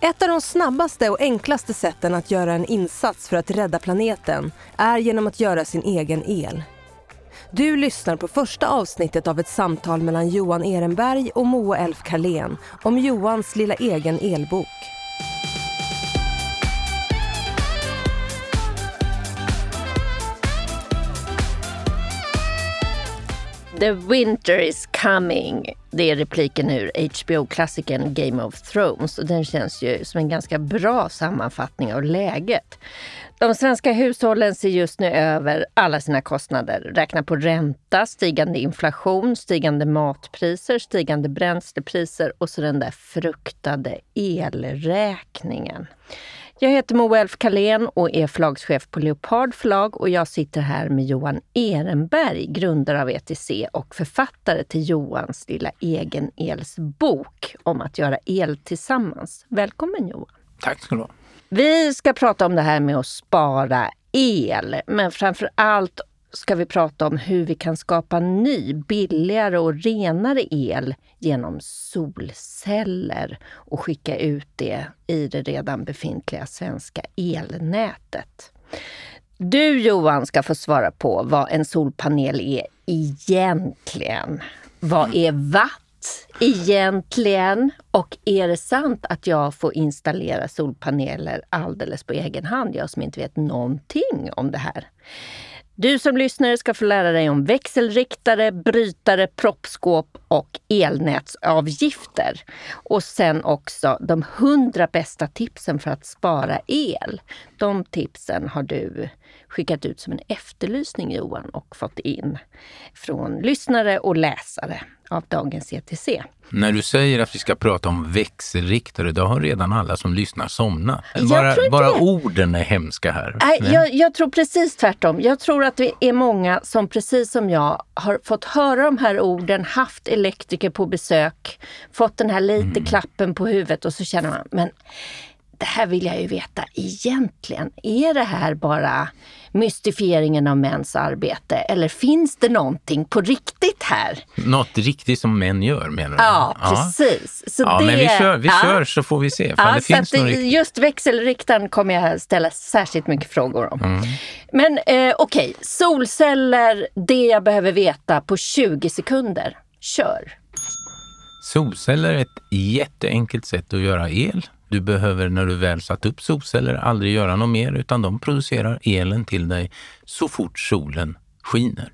Ett av de snabbaste och enklaste sätten att göra en insats för att rädda planeten är genom att göra sin egen el. Du lyssnar på första avsnittet av ett samtal mellan Johan Ehrenberg och Moa Elf Karlén om Johans lilla egen elbok. The winter is coming. Det är repliken ur HBO-klassikern Game of Thrones och den känns ju som en ganska bra sammanfattning av läget. De svenska hushållen ser just nu över alla sina kostnader. Räknar på ränta, stigande inflation, stigande matpriser, stigande bränslepriser och så den där fruktade elräkningen. Jag heter Moa Elf Kalén och är förlagschef på Leopard förlag och jag sitter här med Johan Ehrenberg, grundare av ETC och författare till Johans lilla egen elsbok om att göra el tillsammans. Välkommen Johan! Tack ska du ha. Vi ska prata om det här med att spara el, men framför allt ska vi prata om hur vi kan skapa ny, billigare och renare el genom solceller och skicka ut det i det redan befintliga svenska elnätet. Du Johan ska få svara på vad en solpanel är egentligen. Vad är watt egentligen? Och är det sant att jag får installera solpaneler alldeles på egen hand, jag som inte vet någonting om det här? Du som lyssnare ska få lära dig om växelriktare, brytare, proppskåp och elnätsavgifter. Och sen också de hundra bästa tipsen för att spara el. De tipsen har du skickat ut som en efterlysning Johan och fått in från lyssnare och läsare av dagens ETC. När du säger att vi ska prata om växelriktare, då har redan alla som lyssnar somnat. Bara, bara orden är hemska här. Nej, jag, jag, tror precis tvärtom. Jag tror att det är många som precis som jag har fått höra de här orden, haft elektriker på besök, fått den här lite mm. klappen på huvudet och så känner man, men det här vill jag ju veta egentligen. Är det här bara mystifieringen av mäns arbete eller finns det någonting på riktigt här? Något riktigt som män gör menar du? Ja, precis. Så ja, det, men vi kör, vi ja. kör så får vi se. Ja, det finns att just växelriktaren kommer jag ställa särskilt mycket frågor om. Mm. Men eh, okej, okay. solceller, det jag behöver veta på 20 sekunder. Kör! Solceller är ett jätteenkelt sätt att göra el. Du behöver när du väl satt upp solceller aldrig göra något mer utan de producerar elen till dig så fort solen skiner.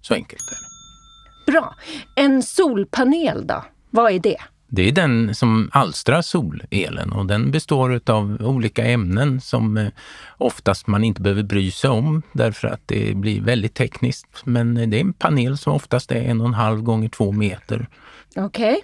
Så enkelt är det. Bra. En solpanel då? Vad är det? Det är den som alstrar solelen och den består av olika ämnen som eh, oftast man inte behöver bry sig om därför att det blir väldigt tekniskt. Men det är en panel som oftast är en och en halv gånger två meter. Okej. Okay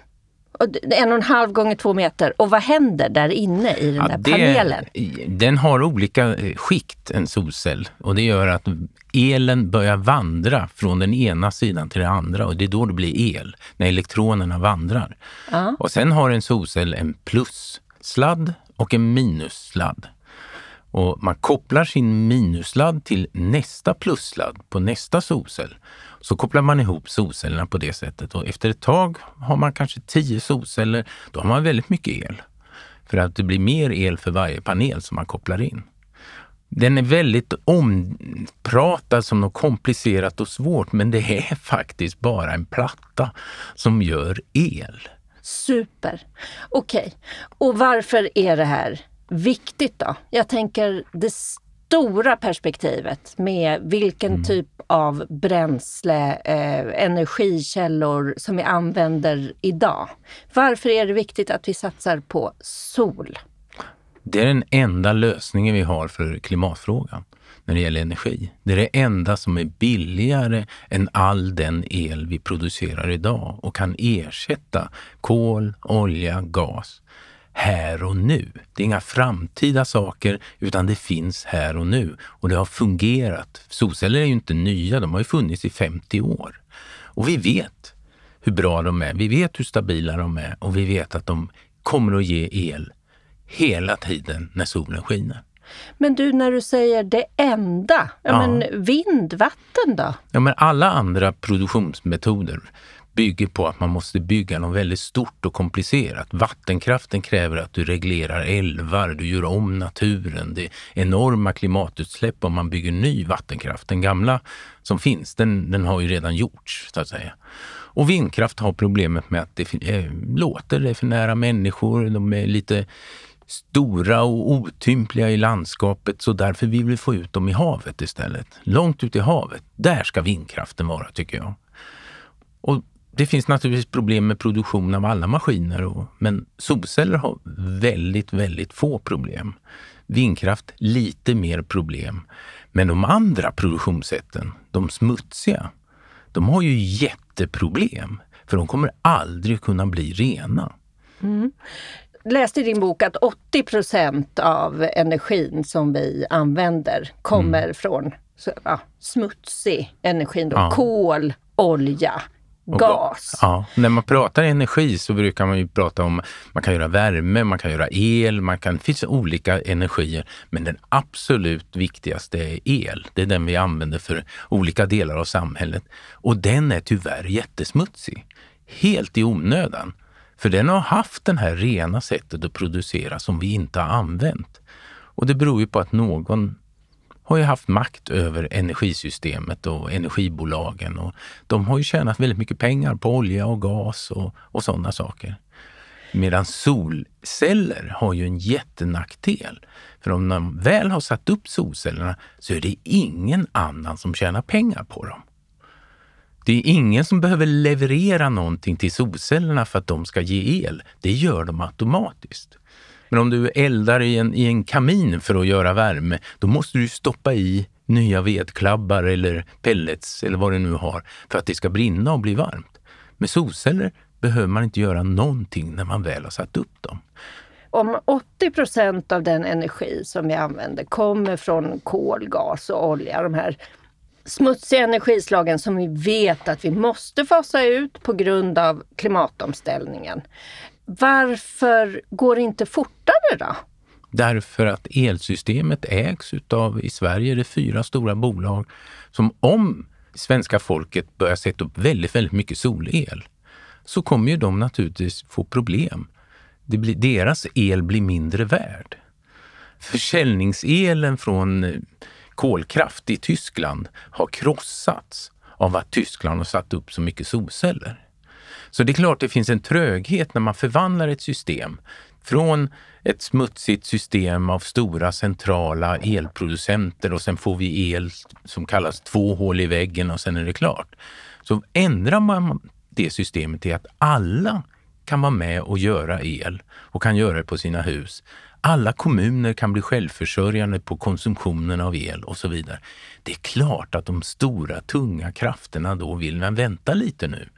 en och en halv gånger två meter. Och vad händer där inne i den ja, där det, panelen? Den har olika eh, skikt, en solcell. Och det gör att elen börjar vandra från den ena sidan till den andra och det är då det blir el, när elektronerna vandrar. Ja. Och sen har en solcell en plussladd och en minussladd. Och man kopplar sin minussladd till nästa plussladd på nästa solcell. Så kopplar man ihop solcellerna på det sättet och efter ett tag har man kanske tio solceller. Då har man väldigt mycket el. För att det blir mer el för varje panel som man kopplar in. Den är väldigt ompratad som något komplicerat och svårt, men det är faktiskt bara en platta som gör el. Super! Okej, okay. och varför är det här viktigt då? Jag tänker det stora perspektivet med vilken mm. typ av bränsle, eh, energikällor som vi använder idag. Varför är det viktigt att vi satsar på sol? Det är den enda lösningen vi har för klimatfrågan när det gäller energi. Det är det enda som är billigare än all den el vi producerar idag och kan ersätta kol, olja, gas här och nu. Det är inga framtida saker, utan det finns här och nu. Och det har fungerat. Solceller är ju inte nya, de har ju funnits i 50 år. Och vi vet hur bra de är. Vi vet hur stabila de är och vi vet att de kommer att ge el hela tiden när solen skiner. Men du, när du säger det enda, ja, ja. men vind, vatten då? Ja, men alla andra produktionsmetoder bygger på att man måste bygga något väldigt stort och komplicerat. Vattenkraften kräver att du reglerar älvar, du gör om naturen. Det är enorma klimatutsläpp om man bygger ny vattenkraft. Den gamla som finns, den, den har ju redan gjorts, så att säga. Och vindkraft har problemet med att det eh, låter, det är för nära människor, de är lite stora och otympliga i landskapet så därför vill vi få ut dem i havet istället. Långt ut i havet, där ska vindkraften vara tycker jag. Och det finns naturligtvis problem med produktion av alla maskiner, och, men solceller har väldigt, väldigt få problem. Vindkraft lite mer problem. Men de andra produktionssätten, de smutsiga, de har ju jätteproblem. För de kommer aldrig kunna bli rena. Mm läste i din bok att 80 procent av energin som vi använder kommer mm. från ja, smutsig energi. Då. Ja. Kol, olja, gas. Ja, när man pratar energi så brukar man ju prata om, man kan göra värme, man kan göra el, man kan, det finns olika energier. Men den absolut viktigaste är el. Det är den vi använder för olika delar av samhället. Och den är tyvärr jättesmutsig. Helt i onödan. För den har haft det här rena sättet att producera som vi inte har använt. Och det beror ju på att någon har ju haft makt över energisystemet och energibolagen. Och de har ju tjänat väldigt mycket pengar på olja och gas och, och sådana saker. Medan solceller har ju en jättenackdel. För om de väl har satt upp solcellerna så är det ingen annan som tjänar pengar på dem. Det är ingen som behöver leverera någonting till solcellerna för att de ska ge el. Det gör de automatiskt. Men om du eldar i en, i en kamin för att göra värme, då måste du stoppa i nya vedklabbar eller pellets eller vad du nu har för att det ska brinna och bli varmt. Med solceller behöver man inte göra någonting när man väl har satt upp dem. Om 80 procent av den energi som vi använder kommer från kol, gas och olja, de här smutsiga energislagen som vi vet att vi måste fasa ut på grund av klimatomställningen. Varför går det inte fortare då? Därför att elsystemet ägs utav, i Sverige, det fyra stora bolag som om svenska folket börjar sätta upp väldigt, väldigt mycket solel så kommer ju de naturligtvis få problem. Det blir, deras el blir mindre värd. Försäljningselen från eh, kolkraft i Tyskland har krossats av att Tyskland har satt upp så mycket solceller. Så det är klart det finns en tröghet när man förvandlar ett system från ett smutsigt system av stora centrala elproducenter och sen får vi el som kallas två hål i väggen och sen är det klart. Så ändrar man det systemet till att alla kan vara med och göra el och kan göra det på sina hus alla kommuner kan bli självförsörjande på konsumtionen av el och så vidare. Det är klart att de stora tunga krafterna då vill, men vänta lite nu.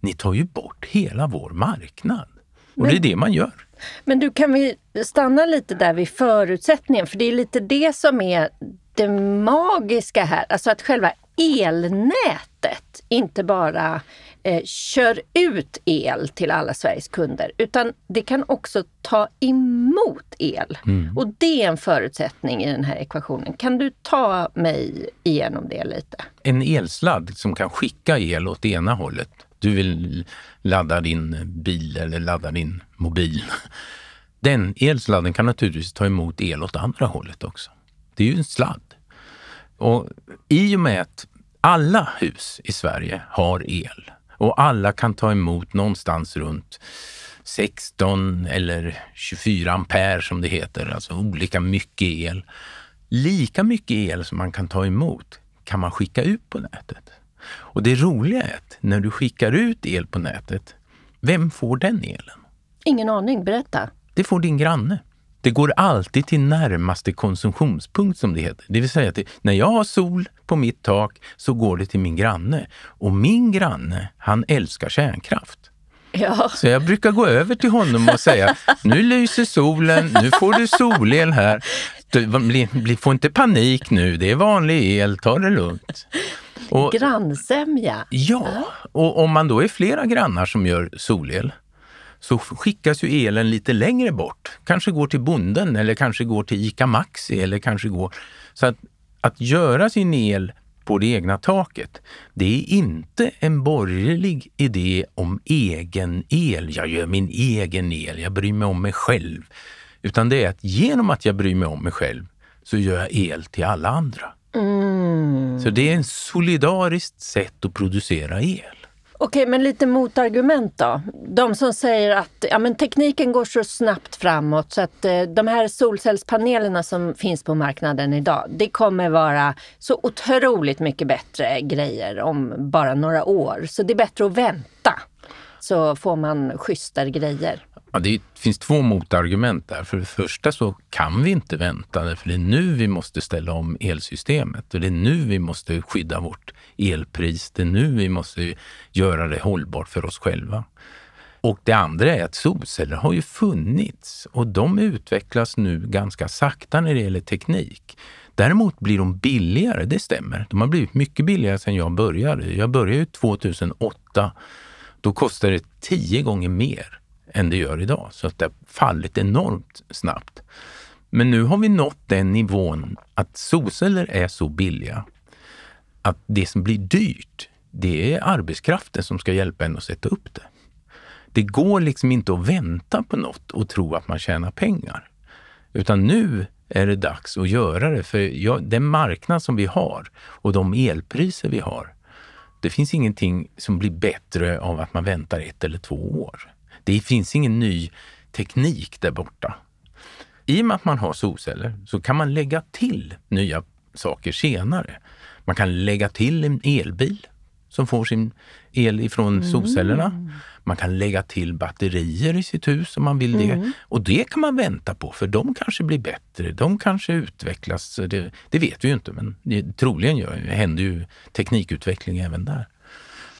Ni tar ju bort hela vår marknad. Och men, det är det man gör. Men du, kan vi stanna lite där vid förutsättningen? För det är lite det som är det magiska här. Alltså att själva elnätet inte bara eh, kör ut el till alla Sveriges kunder utan det kan också ta emot el. Mm. Och det är en förutsättning i den här ekvationen. Kan du ta mig igenom det lite? En elsladd som kan skicka el åt ena hållet. Du vill ladda din bil eller ladda din mobil. Den elsladden kan naturligtvis ta emot el åt andra hållet också. Det är ju en sladd. Och I och med att alla hus i Sverige har el och alla kan ta emot någonstans runt 16 eller 24 ampere som det heter, alltså olika mycket el. Lika mycket el som man kan ta emot kan man skicka ut på nätet. Och det roliga är att när du skickar ut el på nätet, vem får den elen? Ingen aning, berätta. Det får din granne. Det går alltid till närmaste konsumtionspunkt som det heter. Det vill säga att när jag har sol på mitt tak så går det till min granne. Och min granne, han älskar kärnkraft. Ja. Så jag brukar gå över till honom och säga, nu lyser solen, nu får du solel här. Du, få inte panik nu, det är vanlig el, ta det lugnt. Och, Grannsämja. Ja, och om man då är flera grannar som gör solel, så skickas ju elen lite längre bort. Kanske går till bonden eller kanske går till ICA Maxi eller kanske går... Så att, att göra sin el på det egna taket. Det är inte en borgerlig idé om egen el. Jag gör min egen el, jag bryr mig om mig själv. Utan det är att genom att jag bryr mig om mig själv så gör jag el till alla andra. Mm. Så det är ett solidariskt sätt att producera el. Okej, men lite motargument då. De som säger att ja, men tekniken går så snabbt framåt så att eh, de här solcellspanelerna som finns på marknaden idag, det kommer vara så otroligt mycket bättre grejer om bara några år. Så det är bättre att vänta så får man schysstare grejer. Ja, det finns två motargument där. För det första så kan vi inte vänta, för det är nu vi måste ställa om elsystemet och det är nu vi måste skydda vårt elpris. Det är nu vi måste göra det hållbart för oss själva. Och det andra är att solceller har ju funnits och de utvecklas nu ganska sakta när det gäller teknik. Däremot blir de billigare, det stämmer. De har blivit mycket billigare sedan jag började. Jag började ju 2008. Då kostade det tio gånger mer än det gör idag. Så att det har fallit enormt snabbt. Men nu har vi nått den nivån att solceller är så billiga att det som blir dyrt, det är arbetskraften som ska hjälpa en att sätta upp det. Det går liksom inte att vänta på något och tro att man tjänar pengar. Utan nu är det dags att göra det. För jag, den marknad som vi har och de elpriser vi har, det finns ingenting som blir bättre av att man väntar ett eller två år. Det finns ingen ny teknik där borta. I och med att man har solceller så kan man lägga till nya saker senare. Man kan lägga till en elbil som får sin el ifrån mm. solcellerna. Man kan lägga till batterier i sitt hus om man vill det. Mm. Och det kan man vänta på för de kanske blir bättre. De kanske utvecklas. Det, det vet vi ju inte men det, troligen gör, händer ju teknikutveckling även där.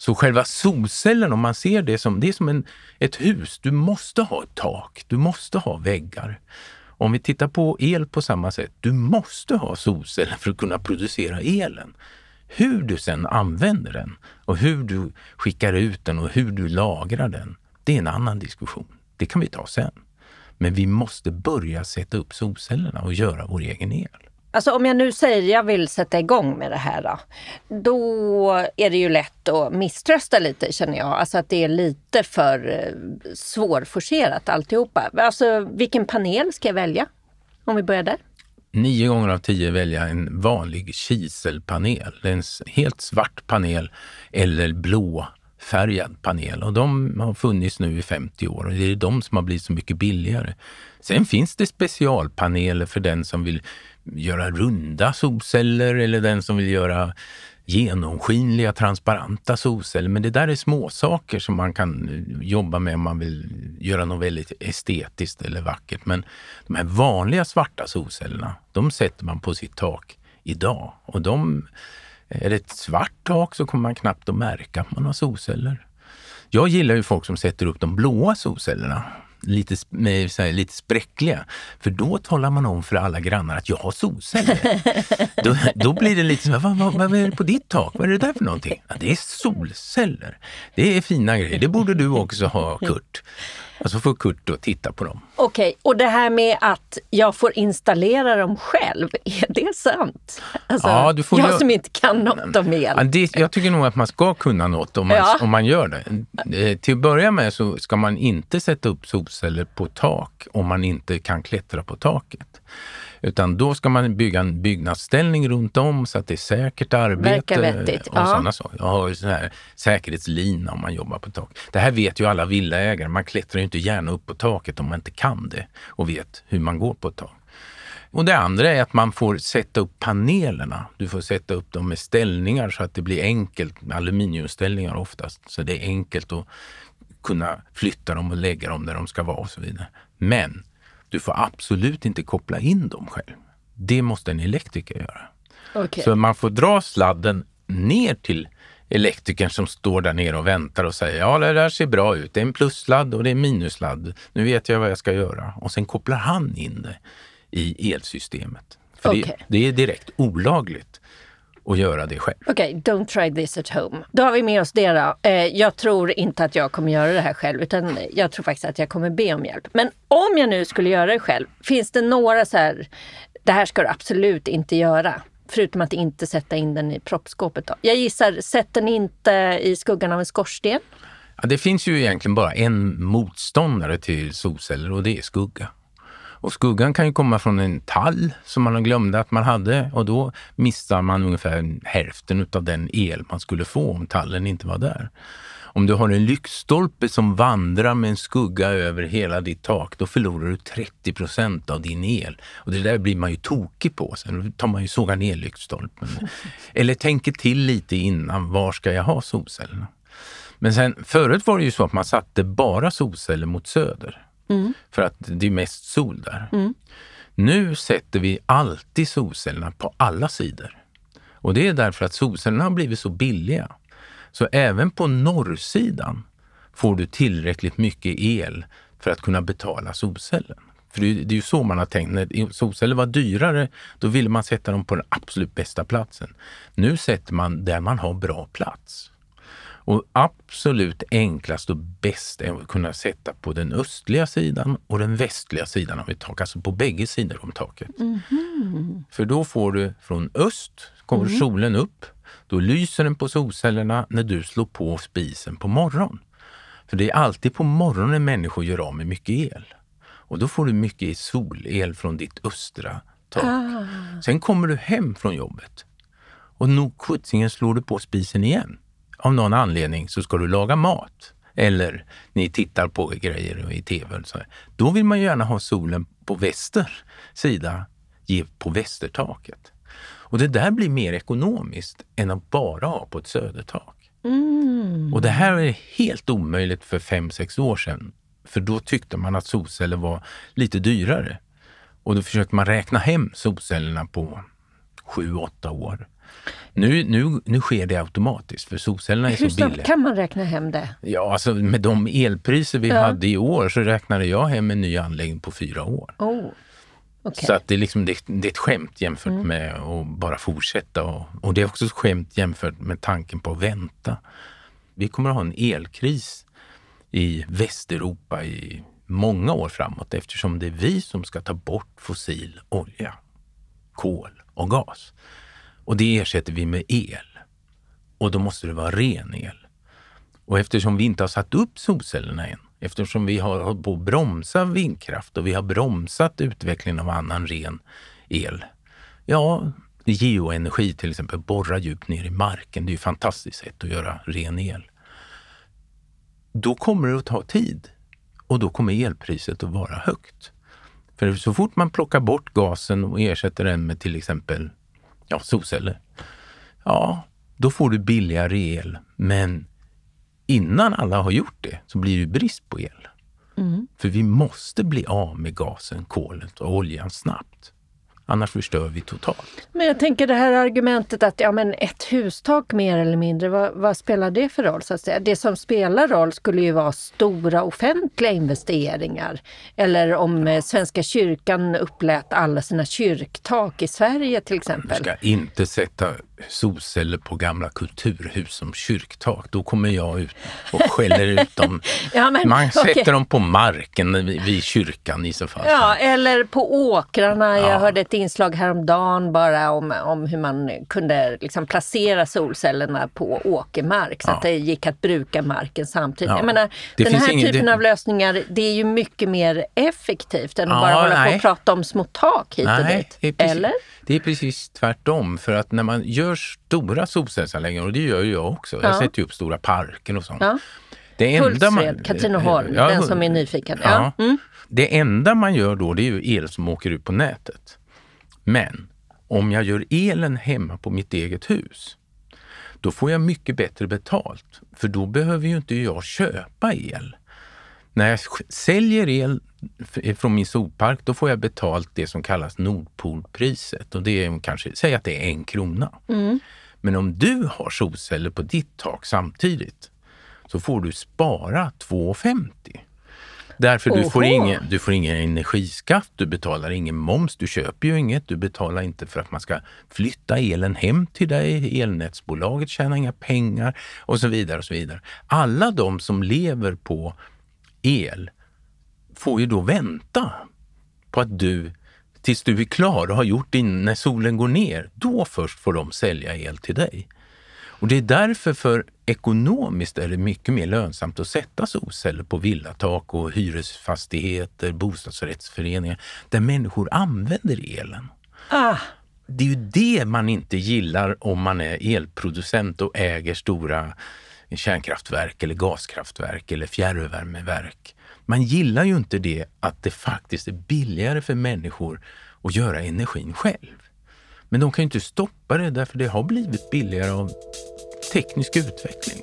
Så själva solcellen, om man ser det som, det är som en, ett hus. Du måste ha ett tak, du måste ha väggar. Om vi tittar på el på samma sätt, du måste ha solceller för att kunna producera elen. Hur du sen använder den och hur du skickar ut den och hur du lagrar den, det är en annan diskussion. Det kan vi ta sen. Men vi måste börja sätta upp solcellerna och göra vår egen el. Alltså om jag nu säger jag vill sätta igång med det här då, då är det ju lätt att misströsta lite känner jag. Alltså att det är lite för eh, svårforcerat alltihopa. Alltså vilken panel ska jag välja? Om vi börjar där. Nio gånger av tio välja en vanlig kiselpanel. Det är en helt svart panel eller blå färgad panel och de har funnits nu i 50 år och det är de som har blivit så mycket billigare. Sen finns det specialpaneler för den som vill göra runda solceller eller den som vill göra genomskinliga, transparenta solceller. Men det där är småsaker som man kan eh, jobba med om man vill göra något väldigt estetiskt eller vackert. Men de här vanliga svarta solcellerna, de sätter man på sitt tak idag. Och de, eh, är det ett svart tak så kommer man knappt att märka att man har solceller. Jag gillar ju folk som sätter upp de blåa solcellerna lite, här, lite spräckliga. För då talar man om för alla grannar att jag har solceller. då, då blir det lite så här, vad, vad, vad är det på ditt tak? Vad är det där för någonting? Ja, det är solceller. Det är fina grejer. Det borde du också ha, Kurt. Och så får Kurt då titta på dem. Okej, okay. och det här med att jag får installera dem själv, är det sant? Alltså, ja, du får jag ju... som inte kan något om el. Ja, det, jag tycker nog att man ska kunna något om man, ja. om man gör det. Eh, till att börja med så ska man inte sätta upp solceller på tak om man inte kan klättra på taket. Utan då ska man bygga en byggnadsställning runt om så att det är säkert arbete. vettigt. Och ja. sådana saker. Jag har ju sån här säkerhetslina om man jobbar på tak. Det här vet ju alla villaägare. Man klättrar ju inte gärna upp på taket om man inte kan det och vet hur man går på ett tak. Och det andra är att man får sätta upp panelerna. Du får sätta upp dem med ställningar så att det blir enkelt, aluminiumställningar oftast, så det är enkelt att kunna flytta dem och lägga dem där de ska vara och så vidare. Men du får absolut inte koppla in dem själv. Det måste en elektriker göra. Okay. Så man får dra sladden ner till elektrikern som står där nere och väntar och säger ja det där ser bra ut. Det är en plussladd och det är en minussladd. Nu vet jag vad jag ska göra. Och sen kopplar han in det i elsystemet. För okay. det, det, är direkt olagligt och göra det själv. Okej, okay, don't try this at home. Då har vi med oss det då. Eh, jag tror inte att jag kommer göra det här själv utan jag tror faktiskt att jag kommer be om hjälp. Men om jag nu skulle göra det själv, finns det några så här, det här ska du absolut inte göra. Förutom att inte sätta in den i proppskåpet. Då. Jag gissar, sätt den inte i skuggan av en skorsten. Ja, det finns ju egentligen bara en motståndare till solceller och det är skugga. Och skuggan kan ju komma från en tall som man glömde att man hade och då missar man ungefär hälften av den el man skulle få om tallen inte var där. Om du har en lyktstolpe som vandrar med en skugga över hela ditt tak, då förlorar du 30 procent av din el. Och det där blir man ju tokig på. Sen då tar man ju sågar ner lyktstolpen. Eller tänker till lite innan, var ska jag ha solcellerna? Men sen, förut var det ju så att man satte bara solceller mot söder. Mm. För att det är mest sol där. Mm. Nu sätter vi alltid solcellerna på alla sidor. Och det är därför att solcellerna har blivit så billiga. Så även på norrsidan får du tillräckligt mycket el för att kunna betala solcellen. För det är ju så man har tänkt. När solceller var dyrare, då ville man sätta dem på den absolut bästa platsen. Nu sätter man där man har bra plats. Och absolut enklast och bäst är att kunna sätta på den östliga sidan och den västliga sidan av ett tak, alltså på bägge sidor om taket. Mm. För då får du från öst, kommer mm. solen upp, då lyser den på solcellerna när du slår på spisen på morgonen. För det är alltid på morgonen människor gör av med mycket el. Och då får du mycket solel från ditt östra tak. Ah. Sen kommer du hem från jobbet och nog sjuttsingen slår du på spisen igen av någon anledning så ska du laga mat eller ni tittar på grejer i tv. så. Då vill man gärna ha solen på väster sida, på västertaket. Och det där blir mer ekonomiskt än att bara ha på ett södertak. Mm. Och det här är helt omöjligt för fem sex år sedan. För då tyckte man att solceller var lite dyrare. Och då försökte man räkna hem solcellerna på sju åtta år. Nu, nu, nu sker det automatiskt för solcellerna är Hur så billiga. Kan man räkna hem det? Ja, alltså med de elpriser vi ja. hade i år så räknade jag hem en ny anläggning på fyra år. Oh. Okay. Så att det, är liksom, det, det, är ett skämt jämfört mm. med att bara fortsätta. Och, och, det är också ett skämt jämfört med tanken på att vänta. Vi kommer att ha en elkris i Västeuropa i många år framåt eftersom det är vi som ska ta bort fossil olja, kol och gas. Och det ersätter vi med el. Och då måste det vara ren el. Och eftersom vi inte har satt upp solcellerna än, eftersom vi har hållit på att bromsa vindkraft och vi har bromsat utvecklingen av annan ren el. Ja, geoenergi till exempel, borra djupt ner i marken, det är ett fantastiskt sätt att göra ren el. Då kommer det att ta tid och då kommer elpriset att vara högt. För så fort man plockar bort gasen och ersätter den med till exempel ja, solceller, ja, då får du billigare el. Men innan alla har gjort det så blir det brist på el. Mm. För vi måste bli av med gasen, kolet och oljan snabbt. Annars förstör vi totalt. Men jag tänker det här argumentet att ja, men ett hustak mer eller mindre, vad, vad, spelar det för roll? Så att säga? Det som spelar roll skulle ju vara stora offentliga investeringar. Eller om ja. Svenska kyrkan upplät alla sina kyrktak i Sverige till exempel. Du ska inte sätta solceller på gamla kulturhus som kyrktak, då kommer jag ut och skäller ut dem. ja, men, Man sätter okay. dem på marken vid kyrkan i så fall. Ja, eller på åkrarna. Jag hörde ett inslag häromdagen bara om, om hur man kunde liksom placera solcellerna på åkermark så ja. att det gick att bruka marken samtidigt. Ja. Jag menar, det den här ingen, typen det... av lösningar, det är ju mycket mer effektivt än att bara hålla nej. på och prata om små tak hit nej, och dit. Eller? Det är precis tvärtom. För att när man gör stora solcellsanläggningar, och det gör ju jag också. Ja. Jag sätter ju upp stora parker och sånt. Ja. Det enda man, Katrineholm, ja, den som är nyfiken. Ja. Mm. Det enda man gör då det är ju el som åker ut på nätet. Men om jag gör elen hemma på mitt eget hus, då får jag mycket bättre betalt. För då behöver ju inte jag köpa el. När jag säljer el från min solpark, då får jag betalt det som kallas Nordpolpriset. Och det är kanske, säg att det är en krona. Mm. Men om du har solceller på ditt tak samtidigt så får du spara 2,50. Därför du får, ingen, du får ingen energiskatt, du betalar ingen moms, du köper ju inget, du betalar inte för att man ska flytta elen hem till dig, elnätsbolaget tjänar inga pengar och så vidare. och så vidare. Alla de som lever på el får ju då vänta på att du tills du är klar och har gjort din, när solen går ner, då först får de sälja el till dig. Och det är därför för ekonomiskt är det mycket mer lönsamt att sätta solceller på villatak och hyresfastigheter, bostadsrättsföreningar, där människor använder elen. Ah. Det är ju det man inte gillar om man är elproducent och äger stora kärnkraftverk eller gaskraftverk eller fjärrvärmeverk. Man gillar ju inte det att det faktiskt är billigare för människor att göra energin själv. Men de kan ju inte stoppa det därför det har blivit billigare av teknisk utveckling.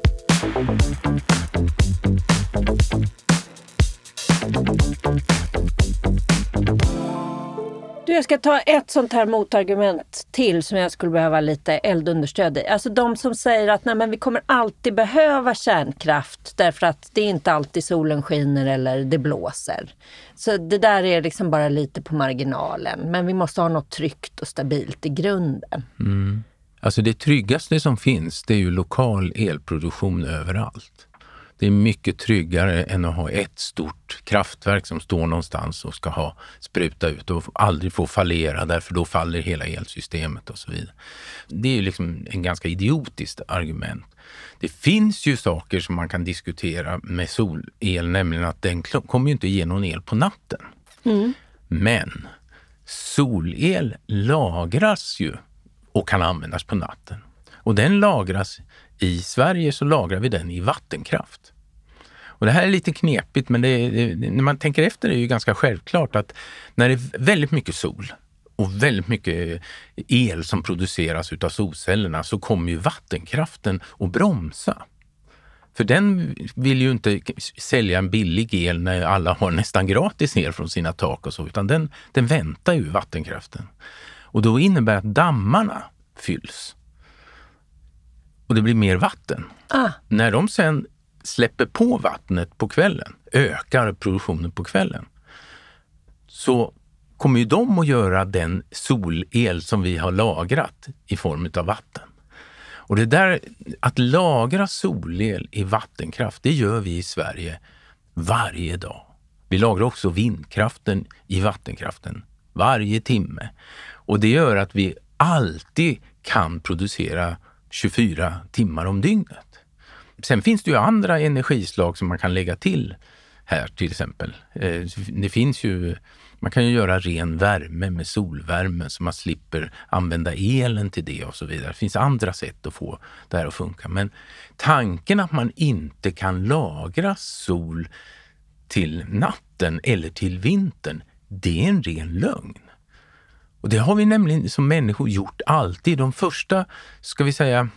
Du, jag ska ta ett sånt här motargument till som jag skulle behöva lite eldunderstöd i. Alltså de som säger att nej, men vi kommer alltid behöva kärnkraft därför att det är inte alltid solen skiner eller det blåser. Så det där är liksom bara lite på marginalen. Men vi måste ha något tryggt och stabilt i grunden. Mm. Alltså det tryggaste som finns, det är ju lokal elproduktion överallt. Det är mycket tryggare än att ha ett stort kraftverk som står någonstans och ska ha spruta ut och aldrig få fallera därför då faller hela elsystemet och så vidare. Det är ju liksom en ganska idiotiskt argument. Det finns ju saker som man kan diskutera med solel, nämligen att den kommer ju inte ge någon el på natten. Mm. Men solel lagras ju och kan användas på natten. Och den lagras, i Sverige så lagrar vi den i vattenkraft. Och det här är lite knepigt, men det, det, när man tänker efter är det ju ganska självklart att när det är väldigt mycket sol och väldigt mycket el som produceras utav solcellerna så kommer ju vattenkraften att bromsa. För den vill ju inte sälja en billig el när alla har nästan gratis el från sina tak och så, utan den, den väntar ju vattenkraften. Och då innebär att dammarna fylls. Och det blir mer vatten. Ah. När de sen släpper på vattnet på kvällen, ökar produktionen på kvällen, så kommer ju de att göra den solel som vi har lagrat i form av vatten. Och det där, att lagra solel i vattenkraft, det gör vi i Sverige varje dag. Vi lagrar också vindkraften i vattenkraften varje timme. Och det gör att vi alltid kan producera 24 timmar om dygnet. Sen finns det ju andra energislag som man kan lägga till här till exempel. Eh, det finns ju, man kan ju göra ren värme med solvärme så man slipper använda elen till det och så vidare. Det finns andra sätt att få det här att funka. Men tanken att man inte kan lagra sol till natten eller till vintern, det är en ren lögn. Och det har vi nämligen som människor gjort alltid. De första, ska vi säga,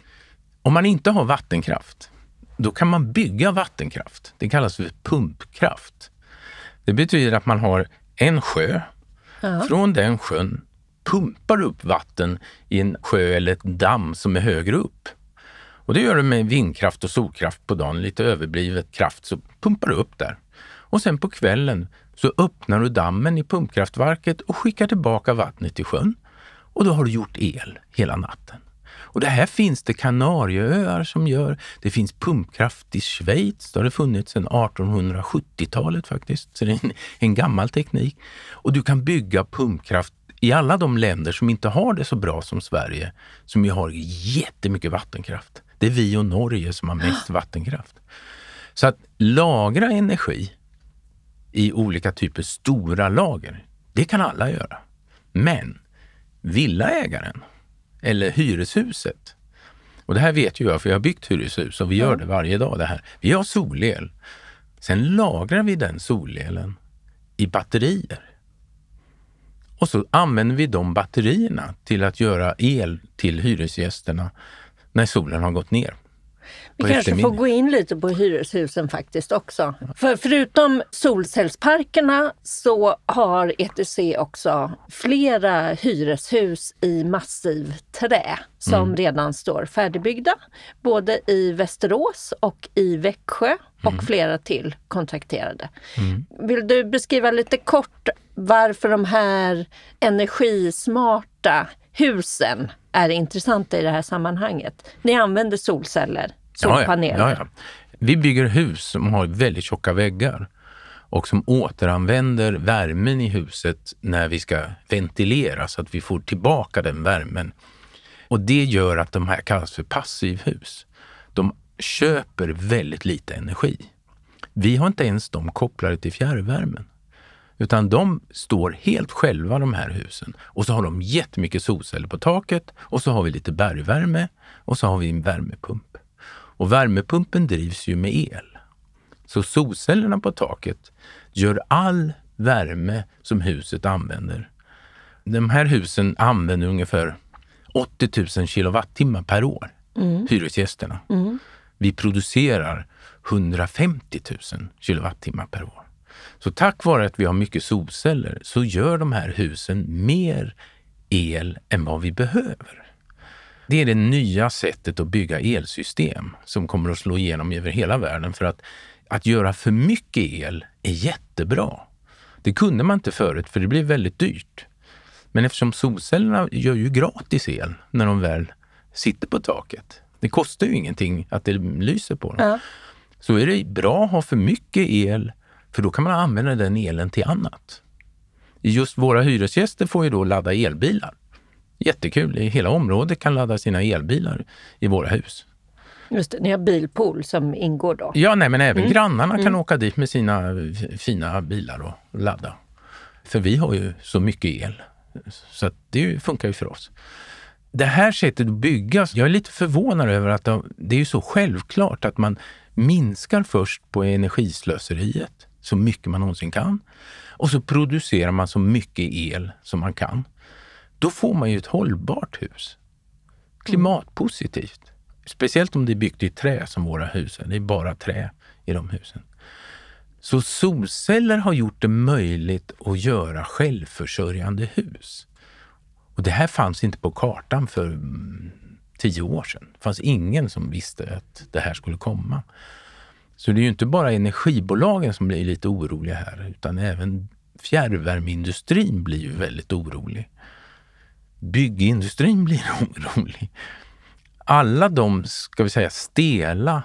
om man inte har vattenkraft, då kan man bygga vattenkraft. Det kallas för pumpkraft. Det betyder att man har en sjö. Ja. Från den sjön pumpar upp vatten i en sjö eller ett damm som är högre upp. Och det gör du med vindkraft och solkraft på dagen, lite överblivet kraft, så pumpar du upp där. Och sen på kvällen så öppnar du dammen i pumpkraftverket och skickar tillbaka vattnet till sjön. Och då har du gjort el hela natten. Och det här finns det Kanarieöar som gör. Det finns pumpkraft i Schweiz. Det har det funnits sedan 1870-talet faktiskt. Så det är en, en gammal teknik. Och du kan bygga pumpkraft i alla de länder som inte har det så bra som Sverige, som ju har jättemycket vattenkraft. Det är vi och Norge som har mest vattenkraft. Så att lagra energi i olika typer stora lager. Det kan alla göra. Men villaägaren eller hyreshuset, och det här vet ju jag för jag har byggt hyreshus och vi gör det varje dag. Det här. Vi har solel. Sen lagrar vi den solelen i batterier. Och så använder vi de batterierna till att göra el till hyresgästerna när solen har gått ner. Vi kanske får gå in lite på hyreshusen faktiskt också. För förutom solcellsparkerna så har ETC också flera hyreshus i massiv trä som mm. redan står färdigbyggda. Både i Västerås och i Växjö och mm. flera till kontrakterade. Mm. Vill du beskriva lite kort varför de här energismarta husen är intressanta i det här sammanhanget? Ni använder solceller solpaneler. Ja, ja, ja, Vi bygger hus som har väldigt tjocka väggar. och som återanvänder värmen i huset när vi ska ventilera så att vi får tillbaka den värmen. Och det gör att de här kallas för passivhus. De köper väldigt lite energi. Vi har inte ens dem kopplade till fjärrvärmen. Utan de står helt själva de här husen. Och så har de jättemycket solceller på taket och så har vi lite bergvärme och så har vi en värmepump. Och värmepumpen drivs ju med el. Så solcellerna på taket gör all värme som huset använder. De här husen använder ungefär 80 000 kilowattimmar per år, mm. hyresgästerna. Mm. Vi producerar 150 000 kilowattimmar per år. Så tack vare att vi har mycket solceller så gör de här husen mer el än vad vi behöver. Det är det nya sättet att bygga elsystem som kommer att slå igenom över hela världen. För att, att göra för mycket el är jättebra. Det kunde man inte förut för det blev väldigt dyrt. Men eftersom solcellerna gör ju gratis el när de väl sitter på taket. Det kostar ju ingenting att det lyser på dem. Ja. Så är det bra att ha för mycket el för då kan man använda den elen till annat. Just våra hyresgäster får ju då ladda elbilar. Jättekul, hela området kan ladda sina elbilar i våra hus. Just det, ni har bilpool som ingår då? Ja, nej, men även mm. grannarna kan mm. åka dit med sina fina bilar och ladda. För vi har ju så mycket el, så det funkar ju för oss. Det här sättet att bygga, jag är lite förvånad över att det är så självklart att man minskar först på energislöseriet så mycket man någonsin kan. Och så producerar man så mycket el som man kan. Då får man ju ett hållbart hus. Klimatpositivt. Speciellt om det är byggt i trä som våra hus är. Det är bara trä i de husen. Så solceller har gjort det möjligt att göra självförsörjande hus. Och det här fanns inte på kartan för mm, tio år sedan. Det fanns ingen som visste att det här skulle komma. Så det är ju inte bara energibolagen som blir lite oroliga här, utan även fjärrvärmeindustrin blir ju väldigt orolig. Byggindustrin blir orolig. Alla de, ska vi säga, stela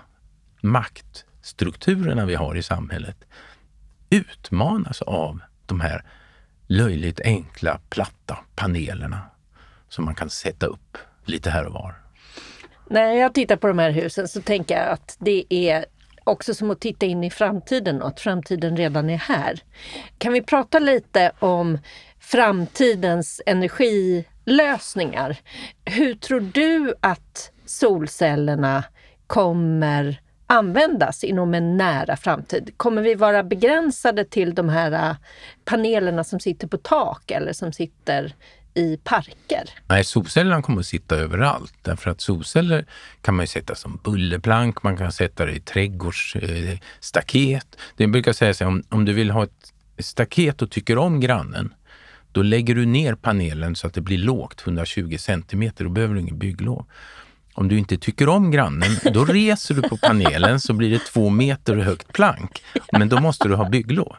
maktstrukturerna vi har i samhället utmanas av de här löjligt enkla, platta panelerna som man kan sätta upp lite här och var. När jag tittar på de här husen så tänker jag att det är också som att titta in i framtiden och att framtiden redan är här. Kan vi prata lite om framtidens energilösningar? Hur tror du att solcellerna kommer användas inom en nära framtid? Kommer vi vara begränsade till de här äh, panelerna som sitter på tak eller som sitter i parker? Nej, solcellerna kommer att sitta överallt. Därför att solceller kan man ju sätta som bullerplank, man kan sätta det i trädgårdsstaket. Eh, det brukar säga sig om, om du vill ha ett staket och tycker om grannen, då lägger du ner panelen så att det blir lågt, 120 centimeter. Då behöver du ingen bygglov. Om du inte tycker om grannen, då reser du på panelen så blir det två meter högt plank. Men då måste du ha bygglov.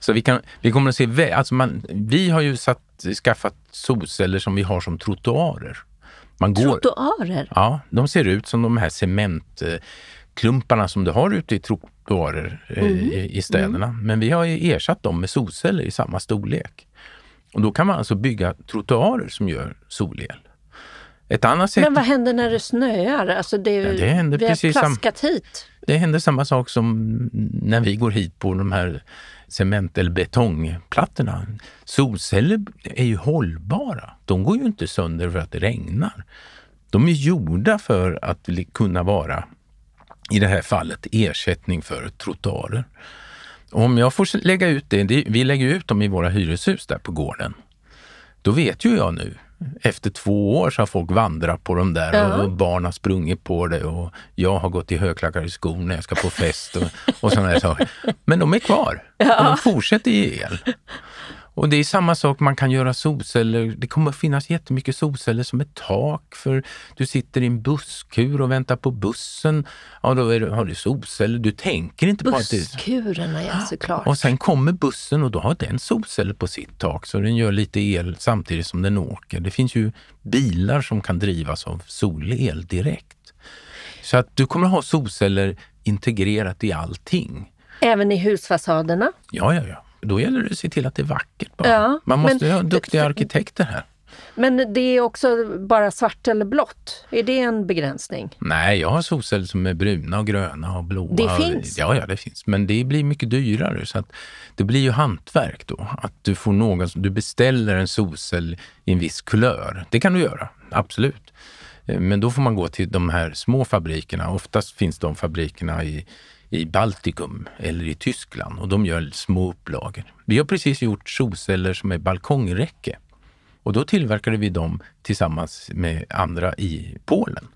Så vi, kan, vi kommer att se, alltså man, vi har ju satt, skaffat solceller som vi har som trottoarer. Man går, trottoarer? Ja, de ser ut som de här cementklumparna som du har ute i trottoarer eh, mm. i, i, städerna. Mm. Men vi har ersatt dem med solceller i samma storlek. Och då kan man alltså bygga trottoarer som gör solel. Ett annat sätt... Men vad händer när det snöar? Alltså det, ja, det händer vi precis har plaskat sam... hit. Det händer samma sak som när vi går hit på de här cement eller betongplattorna. Solceller är ju hållbara. De går ju inte sönder för att det regnar. De är gjorda för att kunna vara, i det här fallet, ersättning för trottoarer. Om jag får lägga ut det, vi lägger ut dem i våra hyreshus där på gården. Då vet ju jag nu efter två år så har folk vandrat på dem där ja. och barn har sprungit på det och jag har gått i högklackade skor när jag ska på fest och, och sådana där saker. Men de är kvar ja. och de fortsätter ge el. Och det är samma sak, man kan göra solceller. Det kommer att finnas jättemycket solceller som ett tak för du sitter i en busskur och väntar på bussen. Ja, då är, har du solceller. Du tänker inte på att det... Busskurerna, ja såklart. Och sen kommer bussen och då har den solceller på sitt tak så den gör lite el samtidigt som den åker. Det finns ju bilar som kan drivas av solel direkt. Så att du kommer att ha solceller integrerat i allting. Även i husfasaderna? Ja, ja, ja. Då gäller det att se till att det är vackert. Bara. Ja, Man måste men, ha duktiga arkitekter här. Men det är också bara svart eller blått? Är det en begränsning? Nej, jag har solceller som är bruna och gröna och blåa. Det finns? Ja, ja, det finns. Men det blir mycket dyrare. Så att det blir ju hantverk då. Att du får någon, du beställer en solcell i en viss kulör. Det kan du göra, absolut. Eh, men då får man gå till de här små fabrikerna. Oftast finns de fabrikerna i, i Baltikum eller i Tyskland och de gör små upplagor. Vi har precis gjort solceller som är balkongräcke och då tillverkade vi dem tillsammans med andra i Polen.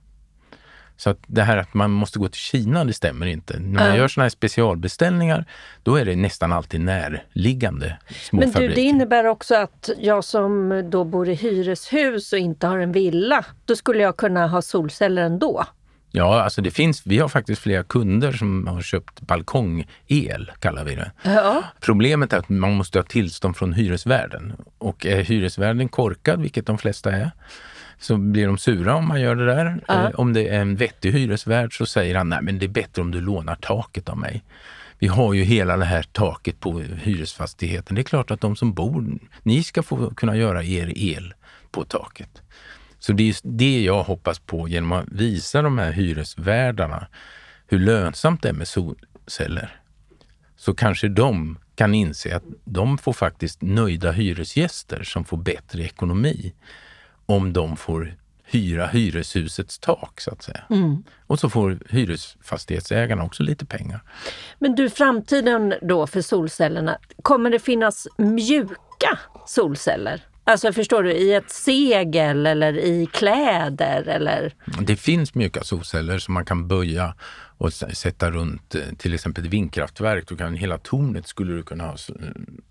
Så att det här att man måste gå till Kina, det stämmer inte. När man mm. gör sådana här specialbeställningar, då är det nästan alltid närliggande små Men du, det innebär också att jag som då bor i hyreshus och inte har en villa, då skulle jag kunna ha solceller ändå? Ja, alltså det finns, vi har faktiskt flera kunder som har köpt balkongel, kallar vi det. Ja. Problemet är att man måste ha tillstånd från hyresvärden. Och är hyresvärden korkad, vilket de flesta är, så blir de sura om man gör det där. Ja. Eh, om det är en vettig hyresvärd så säger han, nej men det är bättre om du lånar taket av mig. Vi har ju hela det här taket på hyresfastigheten. Det är klart att de som bor, ni ska få kunna göra er el på taket. Så det är det jag hoppas på genom att visa de här hyresvärdarna hur lönsamt det är med solceller. Så kanske de kan inse att de får faktiskt nöjda hyresgäster som får bättre ekonomi om de får hyra hyreshusets tak så att säga. Mm. Och så får hyresfastighetsägarna också lite pengar. Men du, framtiden då för solcellerna, kommer det finnas mjuka solceller? Alltså förstår du, i ett segel eller i kläder eller? Det finns mjuka solceller som man kan böja och sätta runt eh, till exempel ett vindkraftverk. Du kan, hela tornet skulle du kunna ha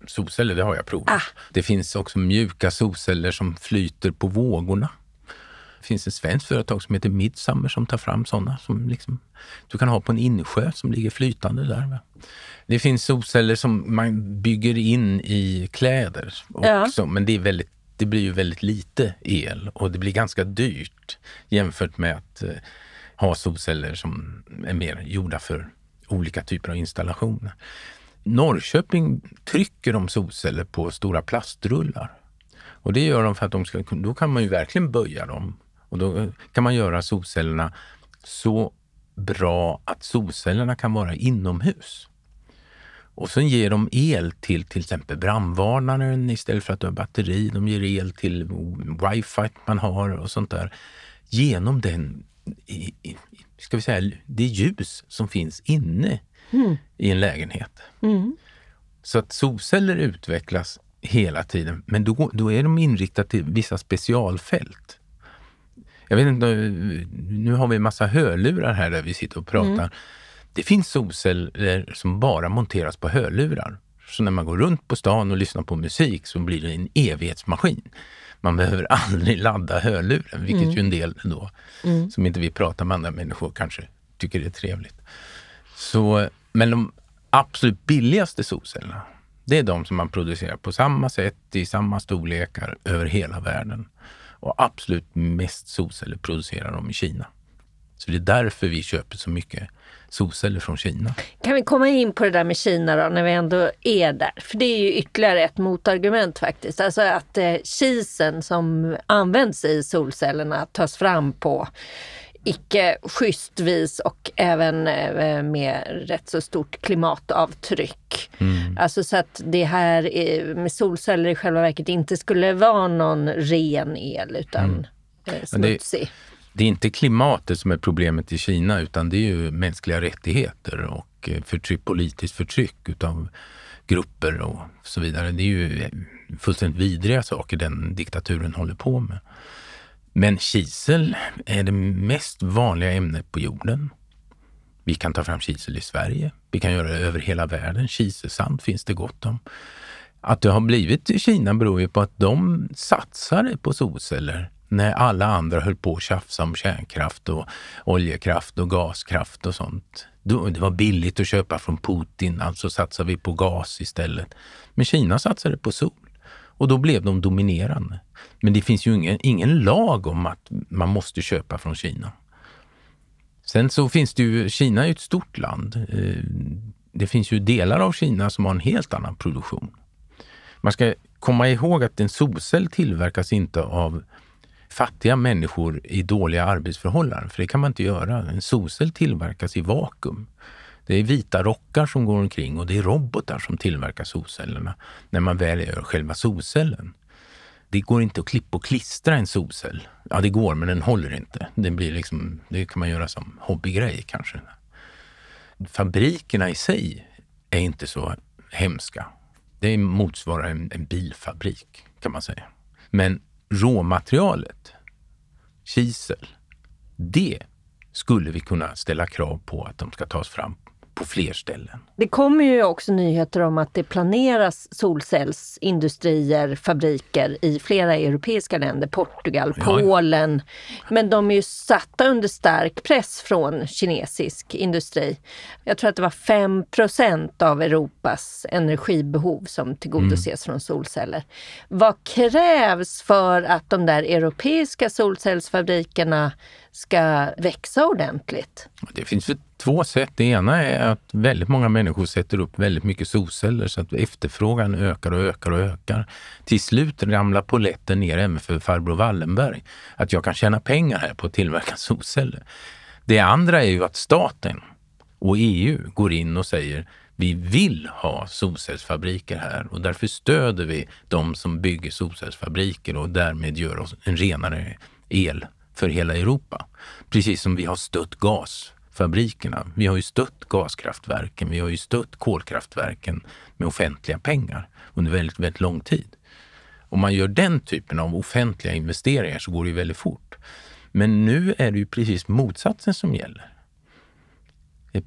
solceller, det har jag provat. Ah. Det finns också mjuka solceller som flyter på vågorna. Det finns ett svenskt företag som heter Midsummer som tar fram sådana som liksom, du kan ha på en insjö som ligger flytande där. Det finns solceller som man bygger in i kläder också, ja. men det, är väldigt, det blir ju väldigt lite el och det blir ganska dyrt jämfört med att eh, ha solceller som är mer gjorda för olika typer av installationer. Norrköping trycker de solceller på stora plastrullar. Och det gör de för att de ska, då kan man ju verkligen böja dem. Och då kan man göra solcellerna så bra att solcellerna kan vara inomhus. Och sen ger de el till till exempel brandvarnaren istället för att du har batteri. De ger el till wifi man har och sånt där. Genom den, ska vi säga, det ljus som finns inne mm. i en lägenhet. Mm. Så att solceller utvecklas hela tiden, men då, då är de inriktade till vissa specialfält. Jag vet inte, nu har vi en massa hörlurar här där vi sitter och pratar. Mm. Det finns solceller som bara monteras på hörlurar. Så när man går runt på stan och lyssnar på musik så blir det en evighetsmaskin. Man behöver aldrig ladda hörluren, vilket mm. ju en del då, mm. som inte vill prata med andra människor, kanske tycker det är trevligt. Så, men de absolut billigaste solcellerna, det är de som man producerar på samma sätt, i samma storlekar över hela världen. Och absolut mest solceller producerar de i Kina. Så det är därför vi köper så mycket solceller från Kina. Kan vi komma in på det där med Kina då, när vi ändå är där? För det är ju ytterligare ett motargument faktiskt. Alltså att eh, kisen som används i solcellerna tas fram på icke schysst vis och även eh, med rätt så stort klimatavtryck. Mm. Alltså så att det här med solceller i själva verket inte skulle vara någon ren el utan mm. eh, smutsig det är inte klimatet som är problemet i Kina utan det är ju mänskliga rättigheter och eh, förtryck, politiskt förtryck utav grupper och så vidare. Det är ju fullständigt vidriga saker den diktaturen håller på med. Men kisel är det mest vanliga ämnet på jorden. Vi kan ta fram kisel i Sverige. Vi kan göra det över hela världen. Kiselsand finns det gott om. Att det har blivit i Kina beror ju på att de satsade på solceller när alla andra höll på att tjafsa om kärnkraft och oljekraft och gaskraft och sånt. Det var billigt att köpa från Putin, alltså satsar vi på gas istället. Men Kina satsade på sol och då blev de dominerande. Men det finns ju ingen, ingen lag om att man måste köpa från Kina. Sen så finns det ju, Kina är ju ett stort land. Eh, det finns ju delar av Kina som har en helt annan produktion. Man ska komma ihåg att en solcell tillverkas inte av fattiga människor i dåliga arbetsförhållanden, för det kan man inte göra. En solcell tillverkas i vakuum. Det är vita rockar som går omkring och det är robotar som tillverkar solcellerna när man väl gör själva solcellen. Det går inte att klippa och klistra en solcell. Ja, det går, men den håller inte. Det, blir liksom, det kan man göra som hobbygrej kanske. Fabrikerna i sig är inte så hemska. Det motsvarar en, en bilfabrik kan man säga. Men råmaterialet, kisel, det skulle vi kunna ställa krav på att de ska tas fram på fler ställen. Det kommer ju också nyheter om att det planeras solcellsindustrier, fabriker i flera europeiska länder, Portugal, ja. Polen. Men de är ju satta under stark press från kinesisk industri. Jag tror att det var 5% av Europas energibehov som tillgodoses mm. från solceller. Vad krävs för att de där europeiska solcellsfabrikerna ska växa ordentligt? Det finns väl två sätt. Det ena är att väldigt många människor sätter upp väldigt mycket solceller så att efterfrågan ökar och ökar och ökar. Till slut ramlar poletten ner även för farbror Wallenberg. Att jag kan tjäna pengar här på att tillverka solceller. Det andra är ju att staten och EU går in och säger vi vill ha solcellsfabriker här och därför stöder vi de som bygger solcellsfabriker och därmed gör oss en renare el för hela Europa. Precis som vi har stött gasfabrikerna. Vi har ju stött gaskraftverken, vi har ju stött kolkraftverken med offentliga pengar under väldigt, väldigt lång tid. Om man gör den typen av offentliga investeringar så går det ju väldigt fort. Men nu är det ju precis motsatsen som gäller.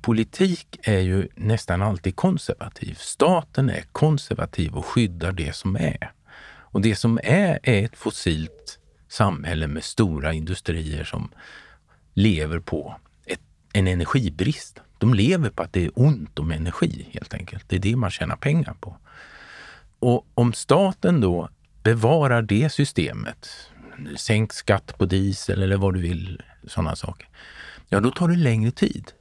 Politik är ju nästan alltid konservativ. Staten är konservativ och skyddar det som är. Och det som är, är ett fossilt samhälle med stora industrier som lever på ett, en energibrist. De lever på att det är ont om energi helt enkelt. Det är det man tjänar pengar på. Och om staten då bevarar det systemet, sänk skatt på diesel eller vad du vill, sådana saker. Ja, då tar det längre tid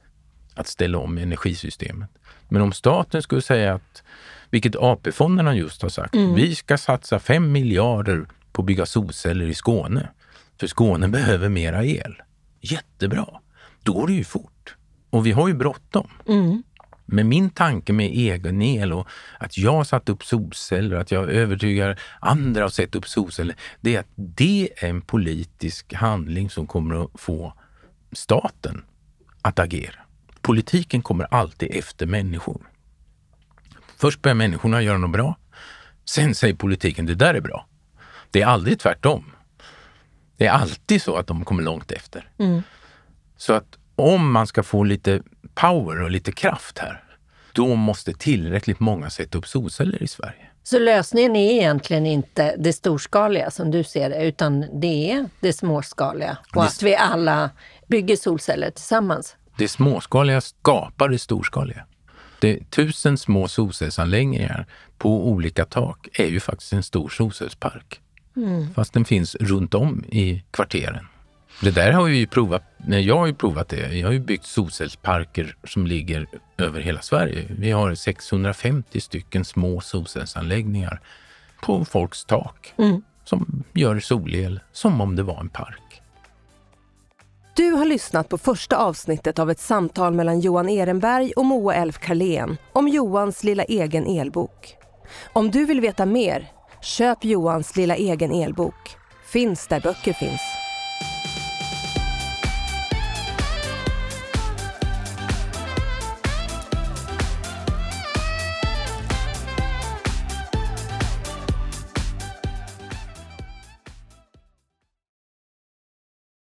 att ställa om energisystemet. Men om staten skulle säga att, vilket AP-fonderna just har sagt, mm. vi ska satsa 5 miljarder på att bygga solceller i Skåne. För Skåne behöver mera el. Jättebra! Då går det ju fort. Och vi har ju bråttom. Mm. Men min tanke med egen el och att jag satt upp solceller, att jag övertygar andra att sätta upp solceller, det är att det är en politisk handling som kommer att få staten att agera. Politiken kommer alltid efter människor. Först börjar människorna göra något bra. Sen säger politiken, det där är bra. Det är aldrig tvärtom. Det är alltid så att de kommer långt efter. Mm. Så att om man ska få lite power och lite kraft här, då måste tillräckligt många sätta upp solceller i Sverige. Så lösningen är egentligen inte det storskaliga som du ser det, utan det är det småskaliga och det... att vi alla bygger solceller tillsammans? Det småskaliga skapar det storskaliga. Det, tusen små solcellsanläggningar på olika tak är ju faktiskt en stor solcellspark. Mm. Fast den finns runt om i kvarteren. Det där har vi ju provat. Jag har ju provat det. Jag har ju byggt solcellsparker som ligger över hela Sverige. Vi har 650 stycken små solcellsanläggningar på folks tak mm. som gör solel som om det var en park. Du har lyssnat på första avsnittet av ett samtal mellan Johan Ehrenberg och Moa Elf Karlén om Johans lilla egen elbok. Om du vill veta mer Köp Johans lilla egen elbok. Finns där böcker finns.